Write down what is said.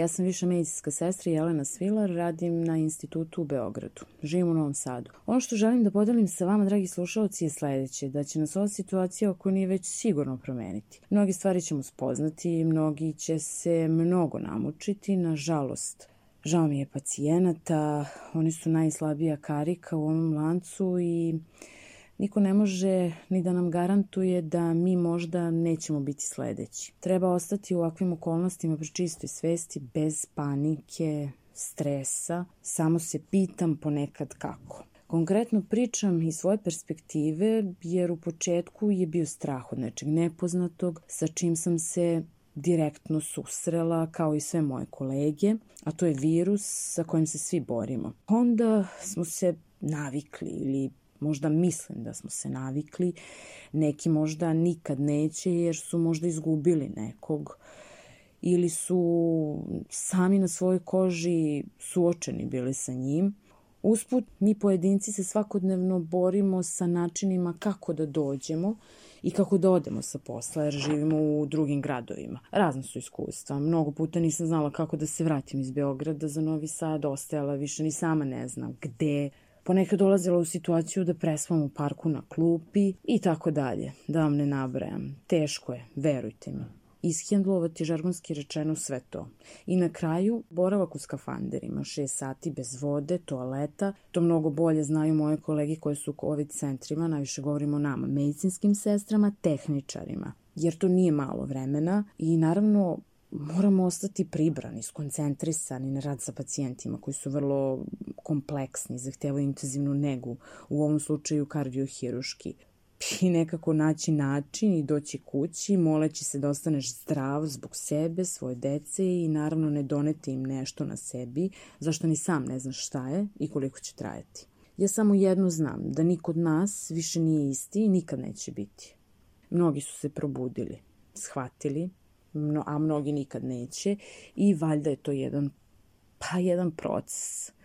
Ja sam više medicinska sestra Jelena Svilar, radim na institutu u Beogradu. Živim u Novom Sadu. Ono što želim da podelim sa vama, dragi slušalci, je sledeće, da će nas ova situacija oko nije već sigurno promeniti. Mnogi stvari ćemo spoznati, mnogi će se mnogo namučiti, nažalost. Žao mi je pacijenata, oni su najslabija karika u ovom lancu i Niko ne može ni da nam garantuje da mi možda nećemo biti sledeći. Treba ostati u ovakvim okolnostima pri čistoj svesti, bez panike, stresa. Samo se pitam ponekad kako. Konkretno pričam iz svoje perspektive jer u početku je bio strah od nečeg nepoznatog sa čim sam se direktno susrela kao i sve moje kolege, a to je virus sa kojim se svi borimo. Onda smo se navikli ili Možda mislim da smo se navikli, neki možda nikad neće jer su možda izgubili nekog ili su sami na svojoj koži suočeni bili sa njim. Usput, mi pojedinci se svakodnevno borimo sa načinima kako da dođemo i kako da odemo sa posla, jer živimo u drugim gradovima. Razne su iskustva. Mnogo puta nisam znala kako da se vratim iz Beograda za Novi Sad, ostajala više ni sama ne znam gde, ponekad dolazila u situaciju da presvam u parku na klupi i tako dalje, da vam ne nabrajam. Teško je, verujte mi. Ishendlovati žargonski rečeno sve to. I na kraju, boravak u skafanderima, 6 sati bez vode, toaleta, to mnogo bolje znaju moje kolege koje su u COVID centrima, najviše govorimo nama, medicinskim sestrama, tehničarima jer to nije malo vremena i naravno moramo ostati pribrani, skoncentrisani na rad sa pacijentima koji su vrlo kompleksni, zahtevaju intenzivnu negu, u ovom slučaju kardiohiruški. I nekako naći način i doći kući, moleći se da ostaneš zdrav zbog sebe, svoje dece i naravno ne doneti im nešto na sebi, zašto ni sam ne znaš šta je i koliko će trajati. Ja samo jedno znam, da niko od nas više nije isti i nikad neće biti. Mnogi su se probudili, shvatili a mnogi nikad neće i valjda je to jedan, pa jedan proces.